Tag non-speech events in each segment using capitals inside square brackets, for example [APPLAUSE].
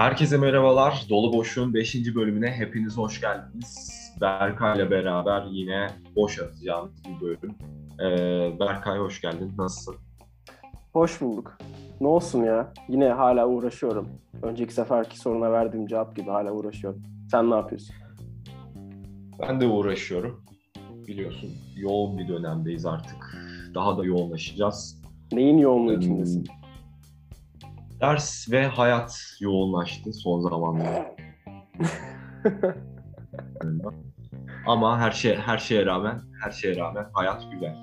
Herkese merhabalar. Dolu Boş'un 5. bölümüne hepiniz hoş geldiniz. Berkay ile beraber yine boş atacağımız bir bölüm. Ee, Berkay hoş geldin. Nasılsın? Hoş bulduk. Ne olsun ya? Yine hala uğraşıyorum. Önceki seferki soruna verdiğim cevap gibi hala uğraşıyorum. Sen ne yapıyorsun? Ben de uğraşıyorum. Biliyorsun yoğun bir dönemdeyiz artık. Daha da yoğunlaşacağız. Neyin yoğunluğu içindesin? Ders ve hayat yoğunlaştı son zamanlarda. [LAUGHS] Ama her şey her şeye rağmen her şeye rağmen hayat güzel.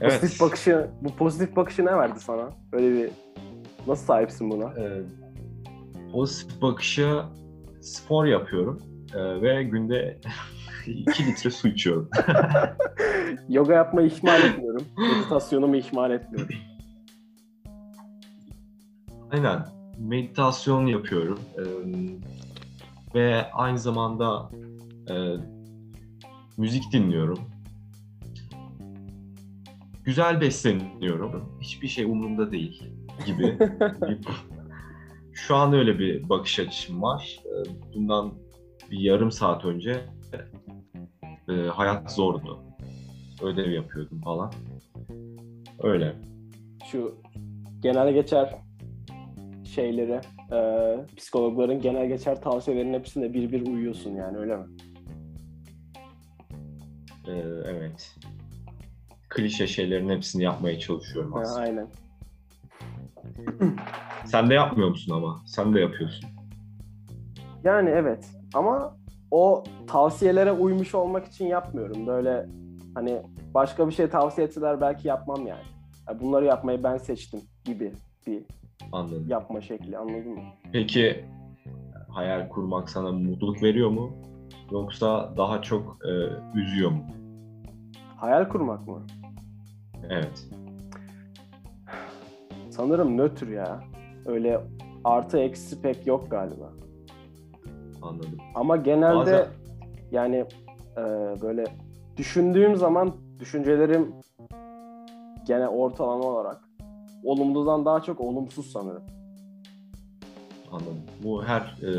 Evet. Pozitif bakışı bu pozitif bakışı ne verdi sana? Böyle bir nasıl sahipsin buna? Ee, pozitif bakışı spor yapıyorum ee, ve günde [LAUGHS] 2 litre su içiyorum. [LAUGHS] Yoga yapmayı ihmal etmiyorum. Meditasyonumu ihmal etmiyorum. Aynen. Meditasyon yapıyorum. Ee, ve aynı zamanda e, müzik dinliyorum. Güzel besleniyorum. Hiçbir şey umurumda değil gibi. [LAUGHS] Şu an öyle bir bakış açım var. Bundan bir yarım saat önce e, hayat zordu. Ödev yapıyordum falan. Öyle. Şu genel geçer şeyleri, e, psikologların genel geçer tavsiyelerinin hepsinde bir bir uyuyorsun yani öyle mi? Ee, evet. Klişe şeylerin hepsini yapmaya çalışıyorum aslında. Ha, aynen. [CLEARS THROAT] Sen de yapmıyor musun ama? Sen de yapıyorsun. Yani evet ama o tavsiyelere uymuş olmak için yapmıyorum. Böyle hani başka bir şey tavsiye etseler belki yapmam yani. yani bunları yapmayı ben seçtim gibi bir Anladım. yapma şekli anladın mı? Peki hayal kurmak sana mutluluk veriyor mu? Yoksa daha çok e, üzüyor mu? Hayal kurmak mı? Evet. Sanırım nötr ya. Öyle artı eksi pek yok galiba. Anladım. Ama genelde Bazen... yani e, böyle düşündüğüm zaman düşüncelerim gene ortalama olarak olumludan daha çok olumsuz sanırım. Anladım. Bu her e,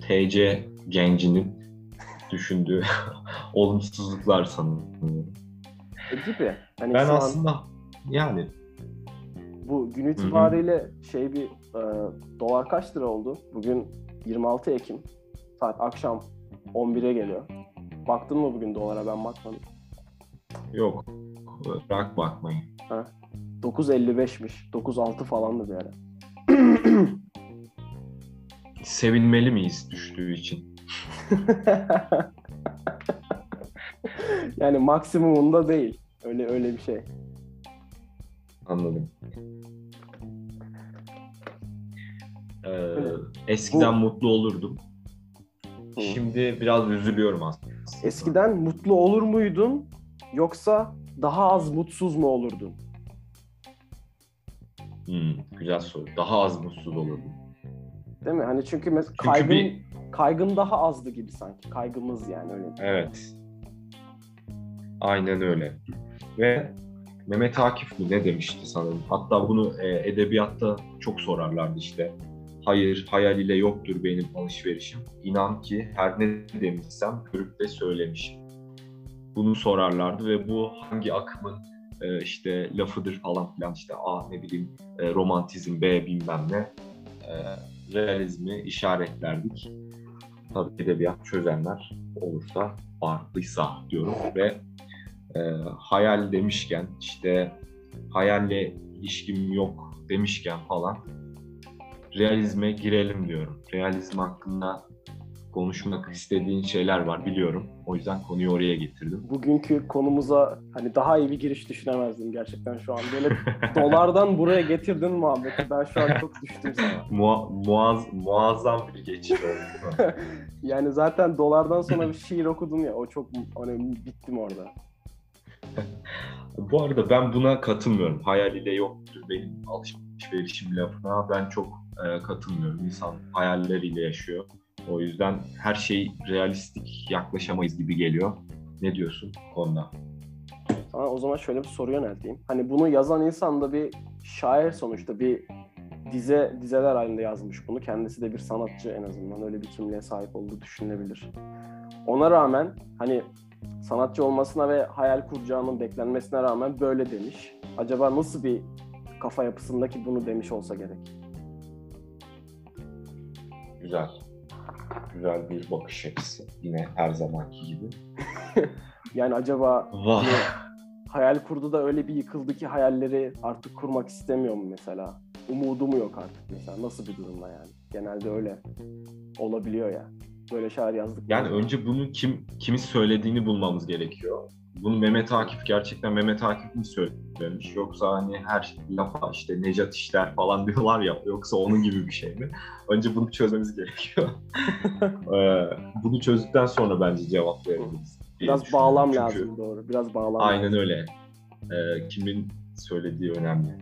TC gencinin düşündüğü [LAUGHS] olumsuzluklar sanırım. E gibi. Hani ben aslında an, yani bu gün itibariyle Hı-hı. şey bir e, dolar kaç lira oldu? Bugün 26 Ekim. Saat akşam 11'e geliyor. Baktın mı bugün dolara? Ben bakmadım. Yok. Bırak bakmayın. Ha. 9.55'miş. 9.6 falandı bir ara. Sevinmeli miyiz düştüğü için? [LAUGHS] yani maksimumunda değil. Öyle öyle bir şey. Anladım. Ee, eskiden Bu... mutlu olurdum. Şimdi biraz üzülüyorum aslında. Eskiden mutlu olur muydun yoksa daha az mutsuz mu olurdun? Hmm, güzel soru. Daha az mutsuz olurdum. Değil mi? Hani çünkü mesela çünkü kaygın, bir... kaygın daha azdı gibi sanki. Kaygımız yani öyle. Evet. Aynen öyle. Ve Mehmet Akif mi ne demişti sanırım. Hatta bunu e, edebiyatta çok sorarlardı işte. Hayır, hayal ile yoktur benim alışverişim. İnan ki her ne demişsem görüp de söylemişim. Bunu sorarlardı ve bu hangi akımın e, işte lafıdır falan filan işte A ne bileyim e, romantizm B bilmem ne e, realizmi işaretlerdik. Tabii edebiyat çözenler olursa farklıysa diyorum ve e, hayal demişken işte hayalle ilişkim yok demişken falan realizme girelim diyorum. Realizm hakkında konuşmak istediğin şeyler var biliyorum. O yüzden konuyu oraya getirdim. Bugünkü konumuza hani daha iyi bir giriş düşünemezdim gerçekten şu an. Böyle dolardan buraya getirdin muhabbeti. Ben şu an çok düştüm sana. [LAUGHS] Mua, muaz, muazzam bir geçiş oldu. [LAUGHS] yani zaten dolardan sonra bir şiir okudum ya. O çok hani bittim orada. Bu arada ben buna katılmıyorum. Hayal ile yoktur benim alışverişim lafına. Ben çok e, katılmıyorum. İnsan hayalleriyle yaşıyor. O yüzden her şey realistik yaklaşamayız gibi geliyor. Ne diyorsun konuda? Sana o zaman şöyle bir soru yönelteyim. Hani bunu yazan insan da bir şair sonuçta bir dize dizeler halinde yazmış bunu. Kendisi de bir sanatçı en azından öyle bir kimliğe sahip olduğu düşünülebilir. Ona rağmen hani sanatçı olmasına ve hayal kuracağının beklenmesine rağmen böyle demiş. Acaba nasıl bir kafa yapısındaki bunu demiş olsa gerek? Güzel. Güzel bir bakış açısı. Yine her zamanki gibi. [LAUGHS] yani acaba Vah. hani hayal kurdu da öyle bir yıkıldı ki hayalleri artık kurmak istemiyor mu mesela? Umudu mu yok artık mesela? Nasıl bir durumda yani? Genelde öyle olabiliyor ya. Böyle şair yazdık. Yani önce bunu kim kimi söylediğini bulmamız gerekiyor. Bunu Mehmet Akif gerçekten Mehmet Akif mi söylemiş yoksa hani her lafa işte Necat İşler falan [LAUGHS] diyorlar ya yoksa onun gibi bir şey mi? Önce bunu çözmemiz gerekiyor. [LAUGHS] Ee, bunu çözdükten sonra bence cevap verebiliriz. Biraz bağlam Çünkü lazım doğru. Biraz bağlam Aynen lazım. öyle. Ee, kimin söylediği önemli.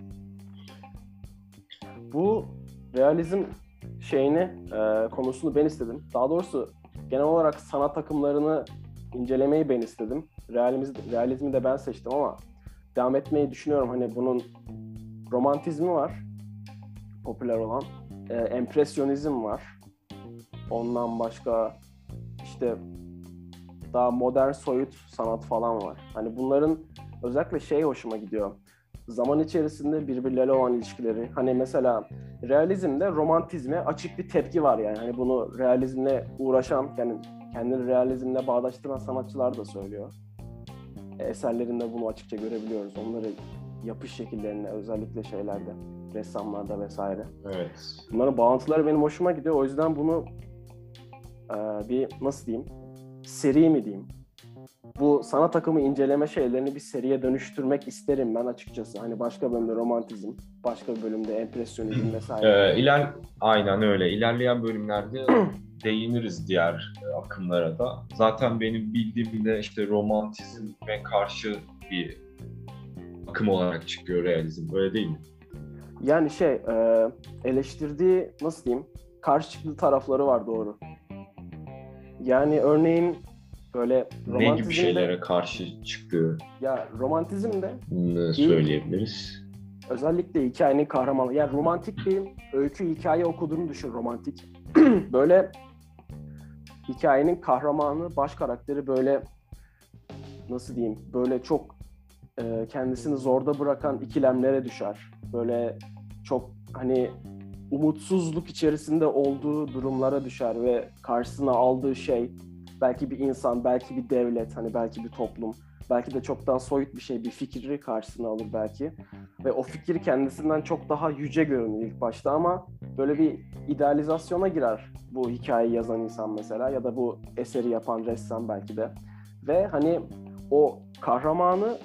Bu realizm şeyini e, konusunu ben istedim. Daha doğrusu genel olarak sanat akımlarını incelemeyi ben istedim. Realizmi, realizmi de ben seçtim ama devam etmeyi düşünüyorum. Hani bunun romantizmi var, popüler olan. E, empresyonizm var. Ondan başka işte daha modern soyut sanat falan var. Hani bunların özellikle şey hoşuma gidiyor. Zaman içerisinde birbirleriyle olan ilişkileri. Hani mesela realizmde romantizme açık bir tepki var yani. Hani bunu realizmle uğraşan, yani kendini realizmle bağdaştıran sanatçılar da söylüyor. Eserlerinde bunu açıkça görebiliyoruz. Onları yapış şekillerine özellikle şeylerde, ressamlarda vesaire. Evet. Bunların bağıntıları benim hoşuma gidiyor. O yüzden bunu e, bir nasıl diyeyim? Seri mi diyeyim? Bu sanat akımı inceleme şeylerini bir seriye dönüştürmek isterim ben açıkçası. Hani başka bölümde romantizm, başka bir bölümde empresyonizm [CLEARS THROAT] vesaire. Ee, iler aynen öyle. İlerleyen bölümlerde [CLEARS THROAT] değiniriz diğer akımlara da. Zaten benim bildiğim de işte romantizme karşı bir akım olarak çıkıyor realizm. Öyle değil mi? Yani şey e, eleştirdiği nasıl diyeyim? Karşı çıktığı tarafları var doğru. Yani örneğin böyle Ne gibi şeylere karşı çıktığını ya romantizmde söyleyebiliriz. özellikle hikayenin kahramanı. Yani romantik bir öykü hikaye okuduğunu düşün romantik. [CLEARS THROAT] böyle hikayenin kahramanı, baş karakteri böyle nasıl diyeyim böyle çok e, kendisini zorda bırakan ikilemlere düşer. Böyle çok hani umutsuzluk içerisinde olduğu durumlara düşer ve karşısına aldığı şey belki bir insan, belki bir devlet, hani belki bir toplum, belki de çoktan soyut bir şey, bir fikri karşısına alır belki. Ve o fikir kendisinden çok daha yüce görünür ilk başta ama böyle bir idealizasyona girer bu hikayeyi yazan insan mesela ya da bu eseri yapan ressam belki de. Ve hani o kahramanı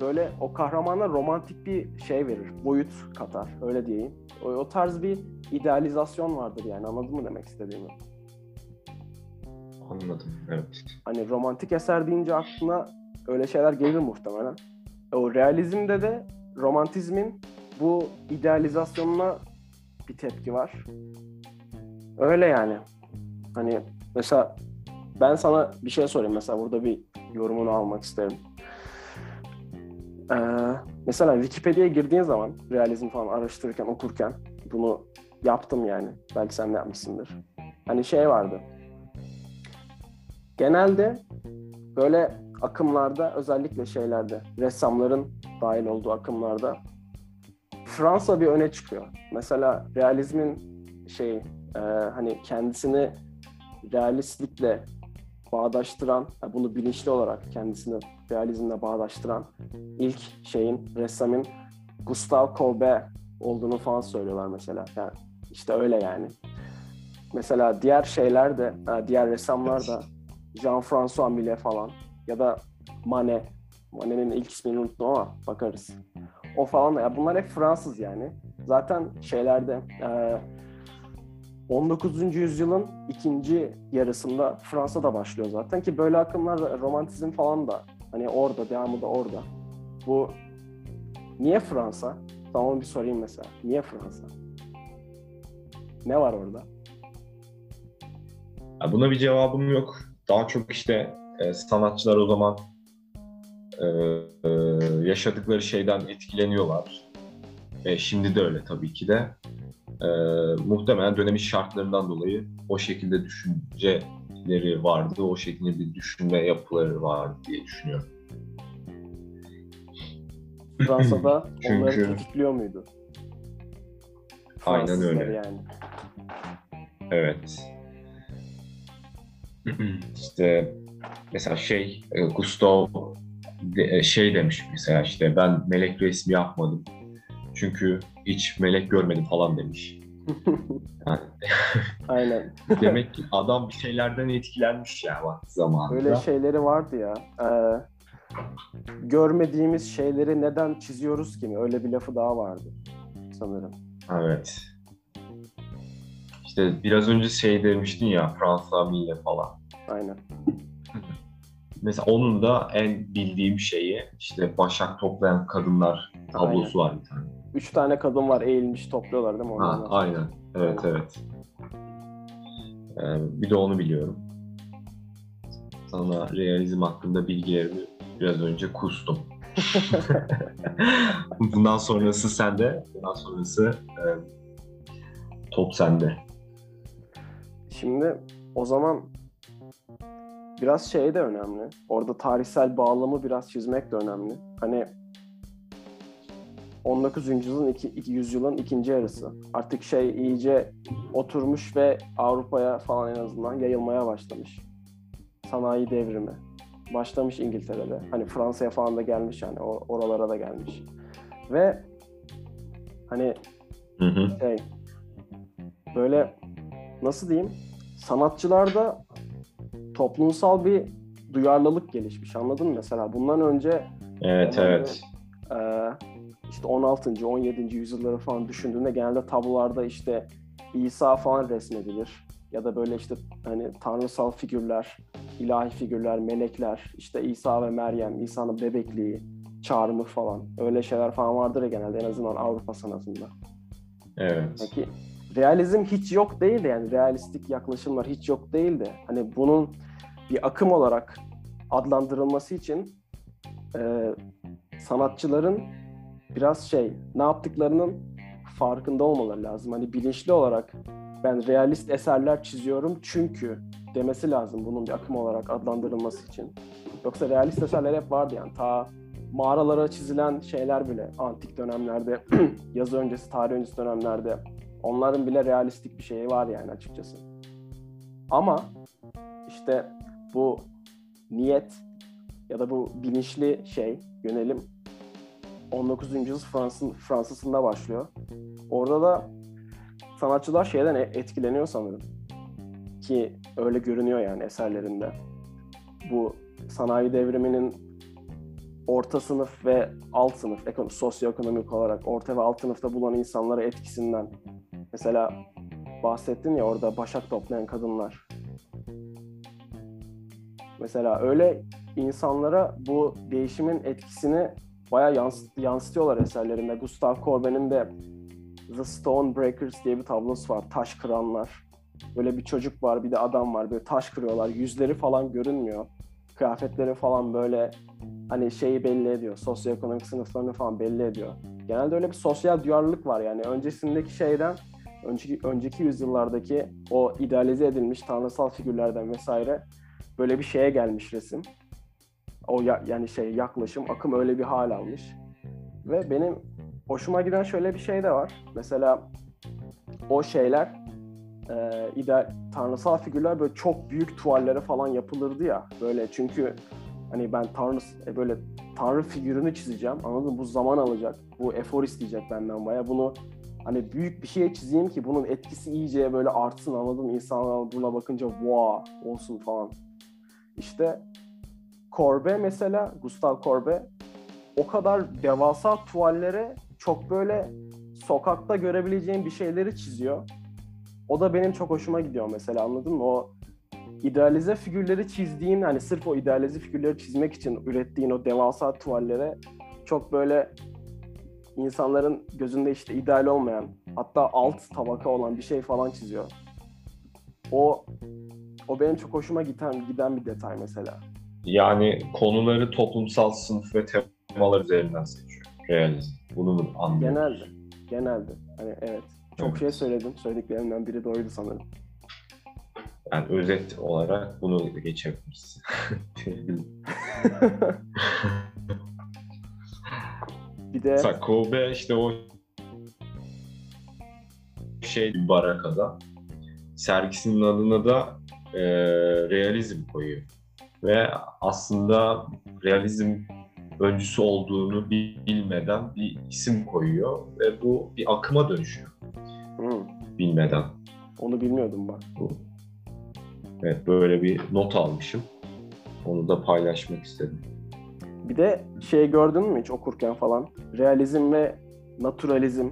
böyle o kahramana romantik bir şey verir, boyut katar öyle diyeyim. O, o tarz bir idealizasyon vardır yani anladın mı demek istediğimi? Anladım. Evet. Hani romantik eser deyince aklına öyle şeyler gelir muhtemelen. O realizmde de romantizmin bu idealizasyonuna bir tepki var. Öyle yani. Hani mesela ben sana bir şey sorayım mesela burada bir yorumunu almak isterim. Ee, mesela Wikipedia'ya girdiğin zaman realizm falan araştırırken, okurken bunu yaptım yani. Belki sen de yapmışsındır. Hani şey vardı. Genelde böyle akımlarda özellikle şeylerde ressamların dahil olduğu akımlarda Fransa bir öne çıkıyor. Mesela realizmin şey e, hani kendisini realistlikle bağdaştıran, bunu bilinçli olarak kendisini realizmle bağdaştıran ilk şeyin ressamın Gustave Courbet olduğunu falan söylüyorlar mesela. Yani işte öyle yani. Mesela diğer şeyler de, diğer ressamlar da Jean-François Millet falan ya da Manet. Manet'in ilk ismini unuttum ama bakarız. O falan. Ya bunlar hep Fransız yani. Zaten şeylerde e, 19. yüzyılın ikinci yarısında Fransa'da başlıyor zaten ki böyle akımlar romantizm falan da hani orada devamı da orada. Bu niye Fransa? Tamam bir sorayım mesela. Niye Fransa? Ne var orada? Ya buna bir cevabım yok. Daha çok işte e, sanatçılar o zaman e, e, yaşadıkları şeyden etkileniyorlar. Ve şimdi de öyle tabii ki de. e, muhtemelen dönemin şartlarından dolayı o şekilde düşünceleri vardı, o şekilde bir düşünme yapıları vardı diye düşünüyorum. Fransa'da [LAUGHS] Çünkü- onları tetikliyor muydu? Aynen öyle. Yani. Evet. İşte mesela şey e, Gustav de- e, şey demiş mesela işte ben melek resmi yapmadım. Çünkü hiç melek görmedim falan demiş. [LAUGHS] Yani [LAUGHS] Aynen. demek ki adam bir şeylerden etkilenmiş ya vakti zamanında. Öyle şeyleri vardı ya. Ee, görmediğimiz şeyleri neden çiziyoruz ki mi? Öyle bir lafı daha vardı sanırım. Evet. İşte biraz önce şey demiştin ya Fransa Mille falan. Aynen. [LAUGHS] Mesela onun da en bildiğim şeyi işte başak toplayan kadınlar tablosu var bir tane. Üç tane kadın var eğilmiş topluyorlar değil mi? Ha, Ondan aynen. Evet evet. Ee, bir de onu biliyorum. Sana realizm hakkında bilgilerimi biraz önce kustum. [LAUGHS] bundan sonrası sende. Bundan sonrası e, top sende. Şimdi o zaman biraz şey de önemli. Orada tarihsel bağlamı biraz çizmek de önemli. Hani 19. yüzyılın, iki, iki yüzyılın ikinci yarısı. Artık şey iyice oturmuş ve Avrupa'ya falan en azından yayılmaya başlamış. Sanayi devrimi. Başlamış İngiltere'de. Hani Fransa'ya falan da gelmiş yani. Oralara da gelmiş. Ve hani Hı hı. şey böyle nasıl diyeyim sanatçılarda toplumsal bir duyarlılık gelişmiş anladın mı mesela bundan önce Evet Ondan evet. e, işte 16. 17. yüzyılları falan düşündüğünde genelde tablolarda işte İsa falan resmedilir ya da böyle işte hani tanrısal figürler, ilahi figürler, melekler, işte İsa ve Meryem, İsa'nın bebekliği, çağrımı falan öyle şeyler falan vardır ya genelde en azından Avrupa sanatında. Evet. Peki realizm hiç yok değil de yani realistik yaklaşımlar hiç yok değil de hani bunun bir akım olarak adlandırılması için e, sanatçıların biraz şey ne yaptıklarının farkında olmaları lazım. Hani bilinçli olarak ben realist eserler çiziyorum çünkü demesi lazım bunun bir akım olarak adlandırılması için. Yoksa realist eserler hep vardı yani ta mağaralara çizilen şeyler bile antik dönemlerde, [CLEARS THROAT] yazı öncesi, tarih öncesi dönemlerde onların bile realistik bir şeyi var yani açıkçası. Ama işte bu niyet ya da bu bilinçli şey, yönelim 19. yüzyıl Fransız, Fransızında başlıyor. Orada da sanatçılar şeyden e- etkileniyor sanırım. Ki öyle görünüyor yani eserlerinde. Bu sanayi devriminin orta sınıf ve alt sınıf, ekonomik, sosyoekonomik olarak orta ve alt sınıfta bulan insanlara etkisinden. Mesela bahsettin ya orada başak toplayan kadınlar. Mesela öyle insanlara bu değişimin etkisini bayağı yans- yansıtıyorlar eserlerinde. Gustav Courbet'in de The Stone Breakers diye bir tablosu var. Taş kıranlar. Böyle bir çocuk var, bir de adam var. Böyle taş kırıyorlar. Yüzleri falan görünmüyor. Kıyafetleri falan böyle hani şeyi belli ediyor. Sosyoekonomik sınıflarını falan belli ediyor. Genelde öyle bir sosyal duyarlılık var yani. Öncesindeki şeyden, önceki, önceki yüzyıllardaki o idealize edilmiş tanrısal figürlerden vesaire böyle bir şeye gelmiş resim. O ya- yani şey yaklaşım, akım öyle bir hal almış. Ve benim hoşuma giden şöyle bir şey de var. Mesela o şeyler e, ideal, tanrısal figürler böyle çok büyük tuvallere falan yapılırdı ya. Böyle çünkü hani ben tanrı e, böyle tanrı figürünü çizeceğim. Anladın mı? Bu zaman alacak. Bu efor isteyecek benden baya. Bunu hani büyük bir şey çizeyim ki bunun etkisi iyice böyle artsın anladın mı? İnsanlar buna bakınca wow olsun falan. İşte Corbe mesela, Gustav Corbe o kadar devasa tuvallere çok böyle sokakta görebileceğin bir şeyleri çiziyor. O da benim çok hoşuma gidiyor mesela anladın mı? O idealize figürleri çizdiğin hani sırf o idealize figürleri çizmek için ürettiğin o devasa tuvallere çok böyle insanların gözünde işte ideal olmayan hatta alt tabaka olan bir şey falan çiziyor. O o benim çok hoşuma giden giden bir detay mesela. Yani konuları toplumsal sınıf ve temalar üzerinden seçiyor. Realizm. Bunu mu anlıyoruz? Genelde. Genelde. Hani evet. çok Evet. şey söyledim. Söylediklerimden biri doğruydu sanırım. Yani özet olarak bunu geçebiliriz. [LAUGHS] [LAUGHS] bir de Mesela Kobe işte o şey barakada sergisinin adına da e, realizm koyuyor. Ve aslında realizm öncüsü olduğunu bilmeden bir isim koyuyor ve bu bir akıma dönüşüyor Hı, bilmeden. onu bilmiyordum bak. Bu. Evet böyle bir not almışım. Onu da paylaşmak istedim. Bir de şey gördün mü hiç okurken falan? Realizm ve naturalizm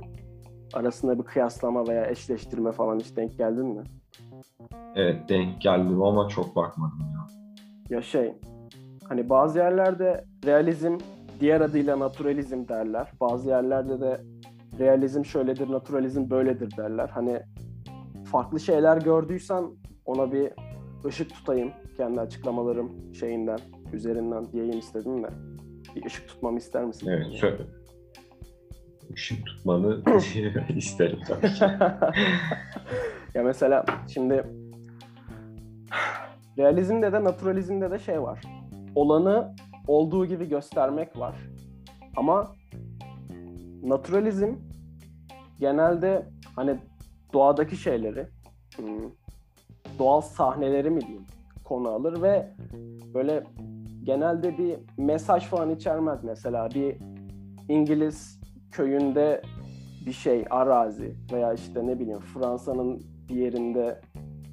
arasında bir kıyaslama veya eşleştirme falan hiç denk geldin mi? Evet denk geldim ama çok bakmadım ya. Ya şey, hani bazı yerlerde realizm diğer adıyla naturalizm derler. Bazı yerlerde de realizm şöyledir, naturalizm böyledir derler. Hani farklı şeyler gördüysen ona bir ışık tutayım kendi açıklamalarım şeyinden, üzerinden diyeyim istedim de. Bir ışık tutmamı ister misin? Evet söyle. Işık tutmanı [CLEARS THROAT] [LAUGHS] isterim tabii ki. [LAUGHS] ya mesela şimdi realizmde de naturalizmde de şey var. Olanı olduğu gibi göstermek var. Ama naturalizm genelde hani doğadaki şeyleri hmm, doğal sahneleri mi diyeyim konu alır ve böyle genelde bir mesaj falan içermez mesela bir İngiliz köyünde bir şey arazi veya işte ne bileyim Fransa'nın bir yerinde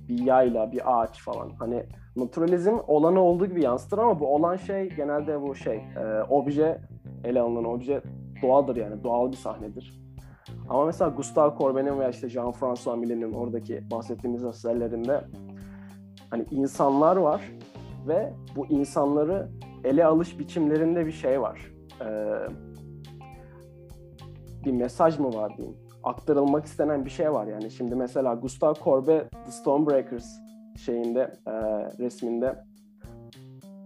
bir yayla bir ağaç falan hani naturalizm olanı olduğu gibi yansıtır ama bu olan şey genelde bu şey e, obje ele alınan obje doğadır yani doğal bir sahnedir. Ama mesela Gustave Courbet'in veya işte Jean-François Millet'in oradaki bahsettiğimiz eserlerinde hani insanlar var ve bu insanları ele alış biçimlerinde bir şey var. Ee, bir mesaj mı var diyeyim. Aktarılmak istenen bir şey var yani. Şimdi mesela Gustave Courbet The Stonebreakers şeyinde e, resminde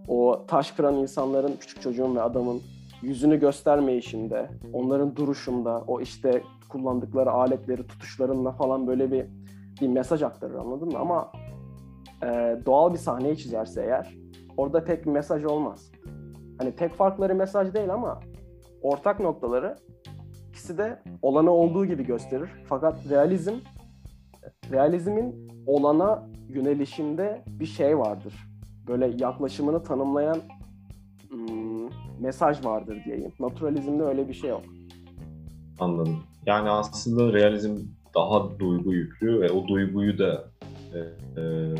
o taş kıran insanların küçük çocuğun ve adamın yüzünü göstermeyişinde, onların duruşunda, o işte kullandıkları aletleri tutuşlarında falan böyle bir bir mesaj aktarır anladın mı? Ama e, doğal bir sahneyi çizerse eğer orada pek bir mesaj olmaz. Hani tek farkları mesaj değil ama ortak noktaları ikisi de olanı olduğu gibi gösterir. Fakat realizm realizmin olana yönelişinde bir şey vardır. Böyle yaklaşımını tanımlayan hmm, mesaj vardır diyeyim. Naturalizmde öyle bir şey yok. Anladım. Yani aslında realizm daha duygu yüklü ve o duyguyu da e, e,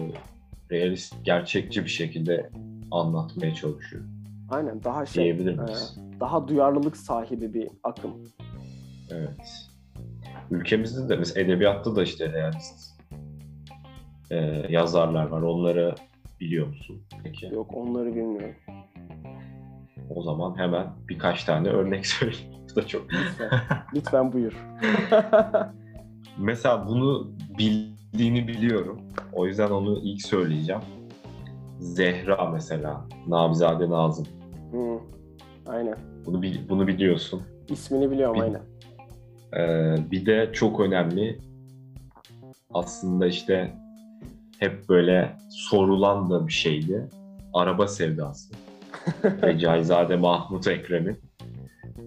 realist, gerçekçi bir şekilde anlatmaya çalışıyor. Aynen daha şey, Diyebilir e, miyiz? daha duyarlılık sahibi bir akım. Evet. Ülkemizde de mesela edebiyatta da işte realist e, yazarlar var. Onları biliyor musun peki? Yok onları bilmiyorum. O zaman hemen birkaç tane örnek [LAUGHS] söyleyeyim. Bu da çok Lütfen, lütfen buyur. [LAUGHS] Mesela bunu bildiğini biliyorum. O yüzden onu ilk söyleyeceğim. Zehra mesela. Nabizade Nazım. Hı, aynen. Bunu bunu biliyorsun. İsmini biliyorum Bil- aynen. Ee, bir de çok önemli aslında işte hep böyle sorulan da bir şeydi. Araba sevdası. [LAUGHS] Recaizade Mahmut Ekrem'in. [CLEARS THROAT]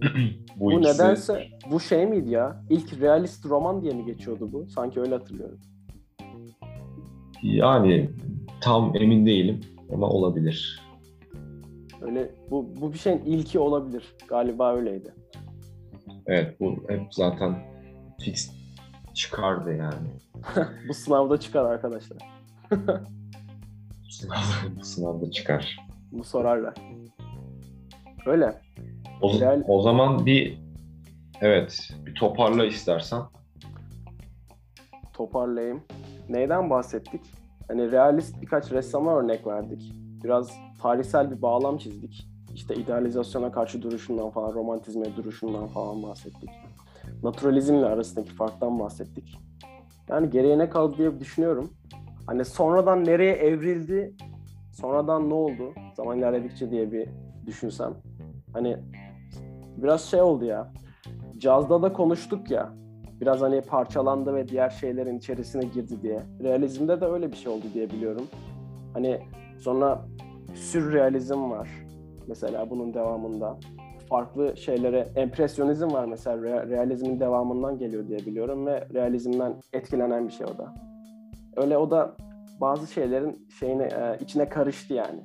bu, Bu ikisi nedense bu şey miydi ya? İlk realist roman diye mi geçiyordu bu? Sanki öyle hatırlıyorum. Yani tam emin değilim ama olabilir. Öyle bu bu bir şeyin ilki olabilir. Galiba öyleydi. Evet bu hep zaten fix çıkardı yani. [LAUGHS] Bu sınavda çıkar arkadaşlar. Bu sınavda, bu sınavda çıkar. Bu sorarlar. Öyle. O, Real- o zaman bir evet bir toparla istersen. Toparlayayım. Neyden bahsettik? Hani realist birkaç ressama örnek verdik. Biraz tarihsel bir bağlam çizdik. İşte idealizasyona karşı duruşundan falan, romantizme duruşundan falan bahsettik. Naturalizmle arasındaki farktan bahsettik. Yani geriye ne kaldı diye düşünüyorum. Hani sonradan nereye evrildi, sonradan ne oldu zaman ilerledikçe diye bir düşünsem. Hani biraz şey oldu ya, cazda da konuştuk ya, biraz hani parçalandı ve diğer şeylerin içerisine girdi diye. Realizmde de öyle bir şey oldu diye biliyorum. Hani sonra sürrealizm var mesela bunun devamında. Farklı şeylere, empresyonizm var mesela realizmin devamından geliyor diye biliyorum ve realizmden etkilenen bir şey o da. Öyle o da bazı şeylerin şeyine e, içine karıştı yani.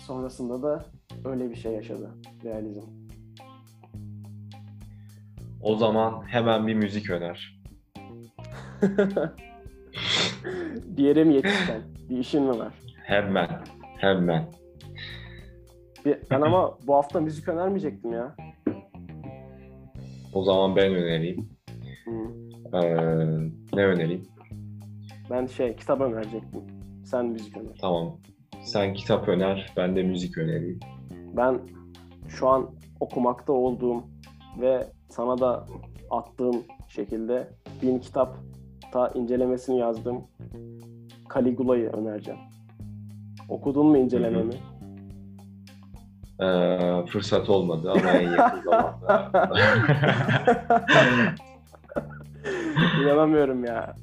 Sonrasında da öyle bir şey yaşadı realizm. O zaman hemen bir müzik öner. [LAUGHS] bir yere mi yetişsen? Bir işin mi var? Hemen. Hemen. Ben ama bu hafta müzik önermeyecektim ya. O zaman ben önereyim. Ee, ne önereyim? Ben şey kitap önerecektim. Sen müzik öner. Tamam. Sen kitap öner, ben de müzik önereyim. Ben şu an okumakta olduğum ve sana da attığım şekilde bin kitap ta incelemesini yazdım. Caligula'yı önereceğim. Okudun mu incelememi? Ee, fırsat olmadı ama en yakın zamanda. [LAUGHS] İnanamıyorum ya.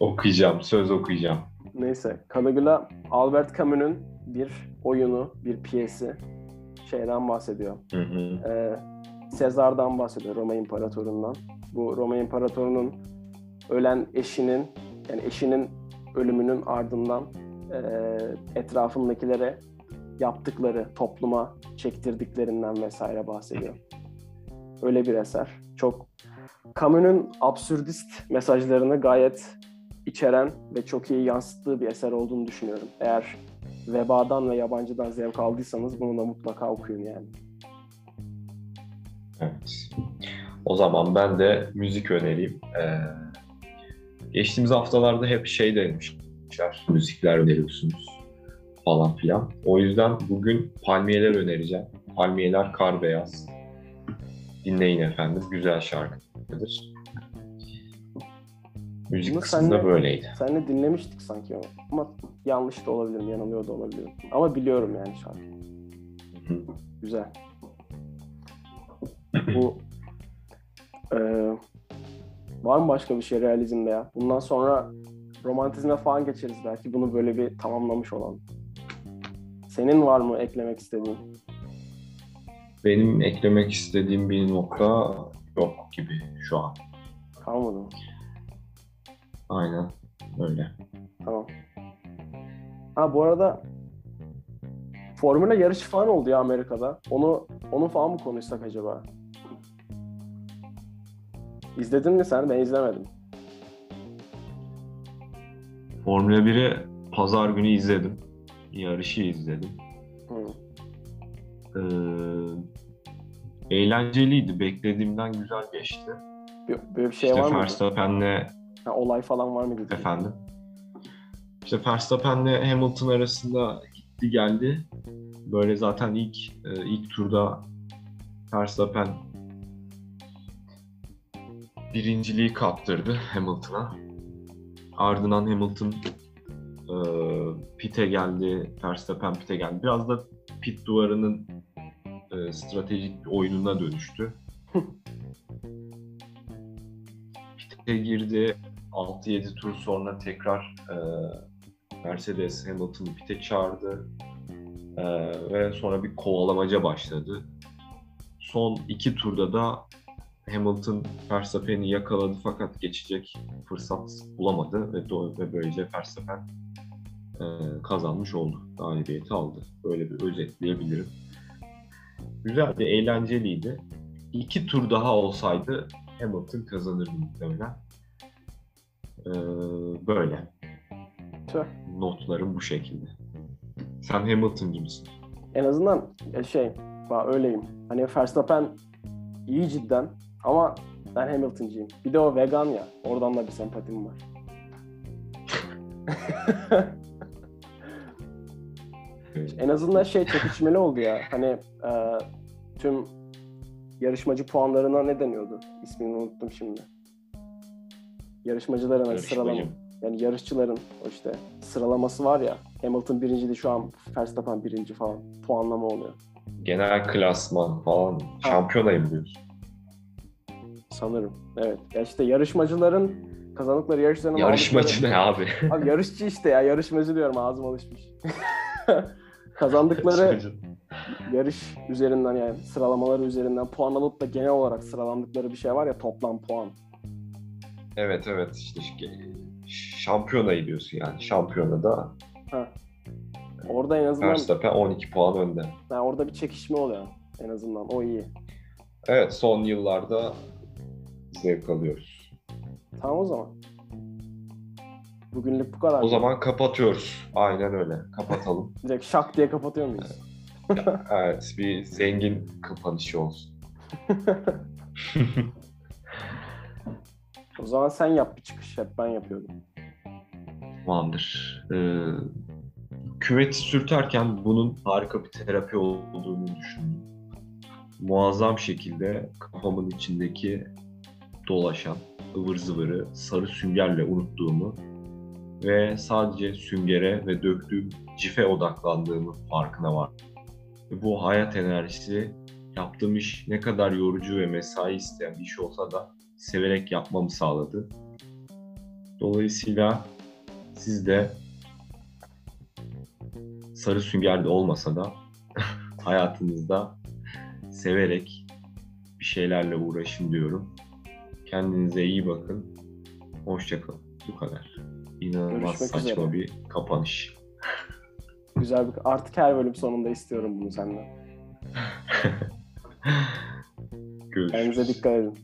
Okuyacağım, söz okuyacağım. Neyse, Caligula Albert Camus'un bir oyunu, bir piyesi şeyden bahsediyor. Hı hı. Ee, Sezar'dan bahsediyor, Roma İmparatorundan. Bu Roma İmparatorunun ölen eşinin, yani eşinin ölümünün ardından e, etrafındakilere yaptıkları, topluma çektirdiklerinden vesaire bahsediyor. Öyle bir eser. Çok Camus'un absürdist mesajlarını gayet içeren ve çok iyi yansıttığı bir eser olduğunu düşünüyorum. Eğer vebadan ve yabancıdan zevk aldıysanız bunu da mutlaka okuyun yani. Evet. O zaman ben de müzik önereyim. Ee, geçtiğimiz haftalarda hep şey demişler, müzikler öneriyorsunuz falan filan. O yüzden bugün palmiyeler önereceğim. Palmiyeler kar beyaz. Dinleyin efendim, güzel şarkıdır. Müzik Bunu kısmında senle, böyleydi. Senle dinlemiştik sanki ama. ama yanlış da olabilirim, yanılıyor da olabilirim. Ama biliyorum yani şarkı. Güzel. Bu e, var mı başka bir şey realizmde ya? Bundan sonra romantizme falan geçeriz belki. Bunu böyle bir tamamlamış olan. Senin var mı eklemek istediğin? Benim eklemek istediğim bir nokta yok gibi şu an. Kalmadı mı? Aynen öyle. Tamam. Ha bu arada Formula yarışı falan oldu ya Amerika'da. Onu onu falan mı konuşsak acaba? İzledin mi sen? Ben izlemedim. Formula 1'i pazar günü izledim. Yarışı izledim. Hı. Ee, eğlenceliydi. Beklediğimden güzel geçti. Böyle bir şey işte var mı? Verstappen'le Ha, olay falan var mıydı? Efendim? İşte Verstappen'le Hamilton arasında gitti geldi. Böyle zaten ilk e, ilk turda Verstappen birinciliği kaptırdı Hamilton'a. Ardından Hamilton e, pite geldi, Verstappen pite geldi. Biraz da pit duvarının e, stratejik bir oyununa dönüştü. [LAUGHS] pite girdi, 6-7 tur sonra tekrar e, Mercedes Hamilton'ı pite çağırdı e, ve sonra bir kovalamaca başladı. Son iki turda da Hamilton Verstappen'i yakaladı fakat geçecek fırsat bulamadı ve, ve böylece Verstappen e, kazanmış oldu. Galibiyeti aldı. Böyle bir özetleyebilirim. Güzeldi, eğlenceliydi. İki tur daha olsaydı Hamilton kazanırdı muhtemelen. Ee, böyle. Tüh. Notlarım bu şekilde. Sen Hamilton gibisin. En azından şey, öyleyim. Hani Verstappen iyi cidden ama ben Hamilton'cıyım. Bir de o vegan ya. Oradan da bir sempatim var. [LAUGHS] en azından şey çekişmeli oldu ya. Hani e, tüm yarışmacı puanlarına ne deniyordu? İsmini unuttum şimdi yarışmacıların hani sıralama yani yarışçıların o işte sıralaması var ya Hamilton birinci şu an Verstappen birinci falan puanlama oluyor. Genel klasman falan. Ha. Şampiyonayım diyorsun. Sanırım. Evet. Ya işte yarışmacıların kazandıkları yarışların Yarışmacı ne abi? [LAUGHS] Abi yarışçı işte ya. Yarışmacı diyorum ağzım alışmış. [LAUGHS] kazandıkları yarış üzerinden yani sıralamaları üzerinden puan alıp da genel olarak sıralandıkları bir şey var ya toplam puan. Evet evet işte şampiyonayı diyorsun yani. Şampiyonada Ha. Orada en azından Verstappen 12 puan önde. yani orada bir çekişme oluyor en azından. O iyi. Evet son yıllarda zevk alıyoruz. Tamam o zaman. Bugünlük bu kadar. O zaman kapatıyoruz. Aynen öyle. Kapatalım. [LAUGHS] Direkt şak diye kapatıyor muyuz? evet bir zengin kapanışı olsun. [LAUGHS] [LAUGHS] O zaman sen yap bir çıkış. Hep ben yapıyordum. Tamamdır. Ee, küveti sürterken bunun harika bir terapi olduğunu düşündüm. Muazzam şekilde kafamın içindeki dolaşan ıvır zıvırı sarı süngerle unuttuğumu ve sadece süngere ve döktüğüm cife odaklandığımı farkına var. Bu hayat enerjisi yaptığım iş ne kadar yorucu ve mesai isteyen bir iş olsa da severek yapmamı sağladı. Dolayısıyla siz de sarı süngerde olmasa da [LAUGHS] hayatınızda severek bir şeylerle uğraşın diyorum. Kendinize iyi bakın. Hoşçakalın. Bu kadar. İnanılmaz Görüşmek saçma üzere. bir kapanış. [LAUGHS] Güzel bir... Artık her bölüm sonunda istiyorum bunu senden. [LAUGHS] Görüşürüz. Kendinize dikkat edin.